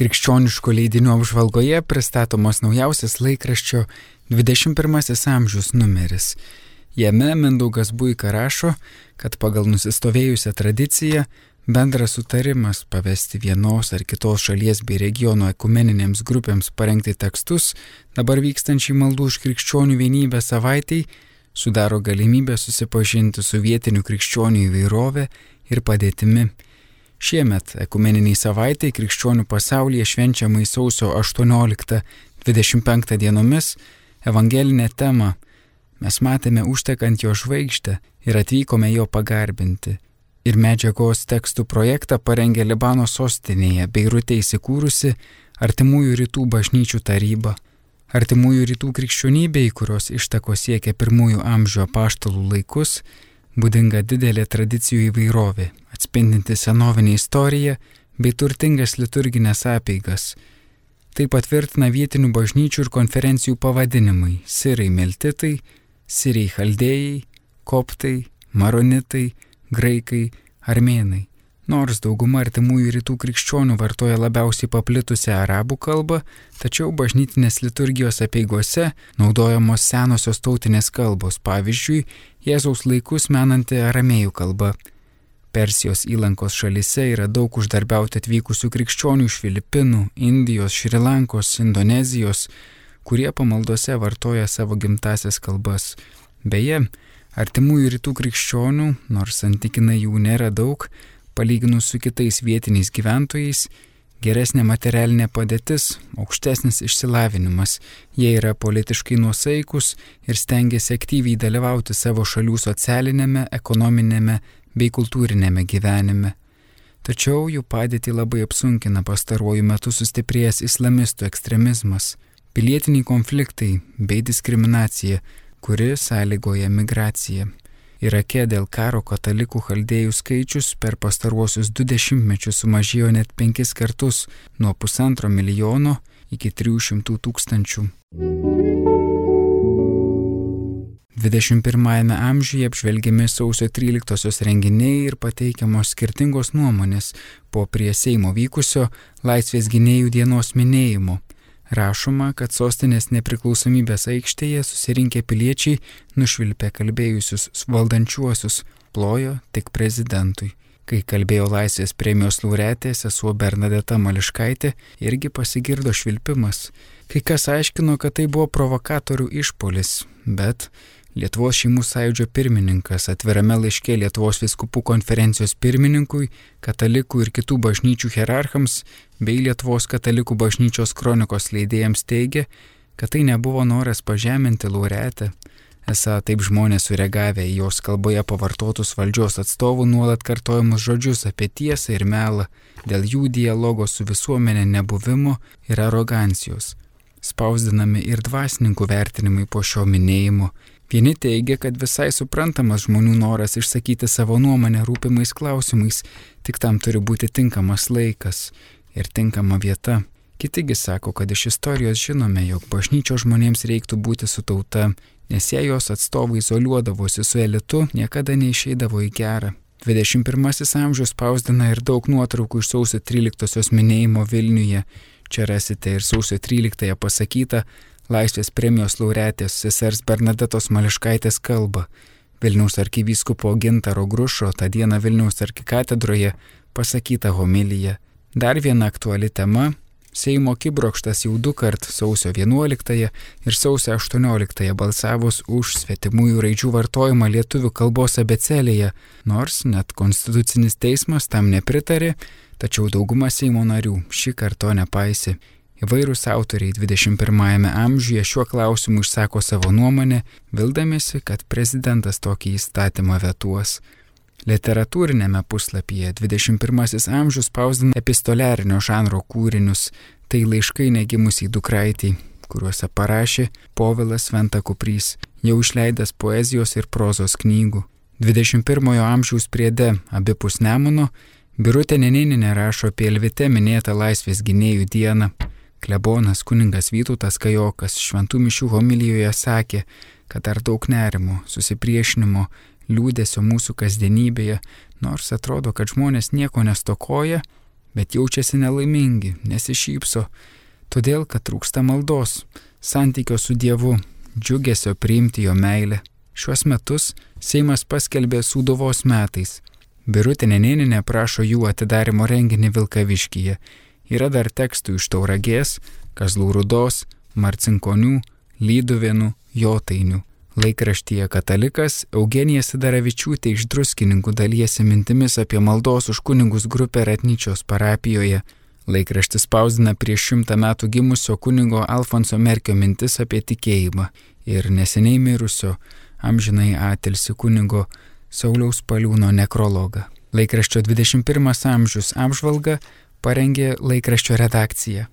Krikščioniško leidinio apžvalgoje pristatomos naujausias laikraščio 21 amžius numeris. Jame Mindaugas Buika rašo, kad pagal nusistovėjusią tradiciją bendras sutarimas pavesti vienos ar kitos šalies bei regiono ekumeninėms grupėms parengti tekstus dabar vykstančiai maldų už krikščionių vienybę savaitėj sudaro galimybę susipažinti su vietiniu krikščionių įvairovė ir padėtimi. Šiemet ekumeniniai savaitai krikščionių pasaulyje švenčiamai sausio 18-25 dienomis evangelinę temą mes matėme užtekant jo žvaigždę ir atvykome jo pagarbinti. Ir medžiagos tekstų projektą parengė Libano sostinėje Beirute įsikūrusi Artimųjų rytų bažnyčių taryba. Artimųjų rytų krikščionybei, kurios ištako siekia pirmųjų amžių apaštalų laikus, būdinga didelė tradicijų įvairovė, atspindinti senovinę istoriją bei turtingas liturginės apeigas. Tai patvirtina vietinių bažnyčių ir konferencijų pavadinimai - Sirai Meltitai, Siriai Chaldėjai, Koptai, Maronitai, Graikai, Armėnai. Nors dauguma artimųjų rytų krikščionių vartoja labiausiai paplitusią arabų kalbą, tačiau bažnytinės liturgijos apieigose naudojamos senosios tautinės kalbos, pavyzdžiui, Jėzaus laikus menanti aramėjų kalba. Persijos įlankos šalise yra daug uždarbiauti atvykusių krikščionių iš Filipinų, Indijos, Šrilankos, Indonezijos, kurie pamaldose vartoja savo gimtasias kalbas. Beje, artimųjų rytų krikščionių, nors santykinai jų nėra daug, palyginus su kitais vietiniais gyventojais, geresnė materialinė padėtis, aukštesnis išsilavinimas, jie yra politiškai nuosaikus ir stengiasi aktyviai dalyvauti savo šalių socialinėme, ekonominėme bei kultūrinėme gyvenime. Tačiau jų padėtį labai apsunkina pastaruoju metu sustiprėjęs islamistų ekstremizmas pilietiniai konfliktai bei diskriminacija, kuri sąlygoja migraciją. Irake dėl karo katalikų chaldėjų skaičius per pastaruosius du dešimtmečius sumažėjo net penkis kartus nuo pusantro milijono iki 300 tūkstančių. 21-ame amžiuje apžvelgiami sausio 13-osios renginiai ir pateikiamos skirtingos nuomonės po prie Seimo vykusio Laisvės gynėjų dienos minėjimo Rašoma, kad sostinės nepriklausomybės aikštėje susirinkę piliečiai nušvilpė kalbėjusius valdančiuosius, plojo tik prezidentui. Kai kalbėjo Laisvės premijos laureatė sesuo Bernadeta Mališkaitė, irgi pasigirdo švilpimas. Kai kas aiškino, kad tai buvo provokatorių išpolis, bet Lietuvos šeimų sąjūdžio pirmininkas atvirame laiške Lietuvos viskupų konferencijos pirmininkui, katalikų ir kitų bažnyčių hierarchams bei Lietuvos katalikų bažnyčios kronikos leidėjams teigia, kad tai nebuvo noras pažeminti laureatę. Esą taip žmonės sureagavę į jos kalboje pavartotus valdžios atstovų nuolat kartojamus žodžius apie tiesą ir melą, dėl jų dialogo su visuomenė nebuvimo ir arogancijos. Spausdinami ir dvasininkų vertinimai po šio minėjimo Vieni teigia, kad visai suprantamas žmonių noras išsakyti savo nuomonę rūpimais klausimais, tik tam turi būti tinkamas laikas ir tinkama vieta. Kitigi sako, kad iš istorijos žinome, jog bažnyčios žmonėms reiktų būti su tauta, nes jei jos atstovai izoliuodavosi su elitu, niekada neišeidavo į gerą. 21 amžius spausdina ir daug nuotraukų iš sausio 13 minėjimo Vilniuje. Čia rasite ir sausio 13 pasakyta, Laisvės premijos laureatės sesers Bernadetos Mališkaitės kalbą. Vilniaus arkivyskupo Gintaro Grušo tą dieną Vilniaus arkikatedroje pasakyta homilija. Dar viena aktuali tema Seimo kibrokštas jau du kart sausio 11 ir sausio 18 balsavus už svetimųjų raidžių vartojimą lietuvių kalbos abecelėje, nors net konstitucinis teismas tam nepritarė, tačiau dauguma Seimo narių šį kartą nepaisė. Įvairūs autoriai 21-ame amžiuje šiuo klausimu išsako savo nuomonę, vildamėsi, kad prezidentas tokį įstatymą vetuos. Literatūrinėme puslapyje 21 amžius spausdina epistoliarinio žanro kūrinius, tai laiškai negimusiai dukraitiai, kuriuose parašė Povilas Ventakuprys, jau išleidęs poezijos ir prozos knygų. 21 amžiaus priede abipus Nemuno Birutė Neninė rašo apie Elvite minėtą laisvės gynėjų dieną. Klebonas kuningas Vytautas Kajokas šventų mišių homilijoje sakė, kad dar daug nerimo, susipriešinimo, liūdėsio mūsų kasdienybėje, nors atrodo, kad žmonės nieko nestokoja, bet jaučiasi nelaimingi, nesišypso, todėl kad trūksta maldos, santykio su Dievu, džiugesio priimti jo meilę. Šiuos metus Seimas paskelbė Sūduvos metais. Birutė Neninė prašo jų atidarimo renginį Vilkaviškyje. Yra dar tekstų iš Tauragės, Kazlų Rudos, Marcinkonių, Lyduvienų, Jotainių. Laikraštyje Katalikas Eugenija Sidaravičiūtė iš druskininkų dalyjasi mintimis apie maldos už kunigus grupę Ratnyčios parapijoje. Laikraštis spausdina prieš šimtą metų gimusio kunigo Alfonso Merkio mintis apie tikėjimą ir neseniai mirusio amžinai atilsi kunigo Sauliaus Paliūno nekrologą. Laikraščio 21 amžius apžvalga parengė laikraščio redakcija.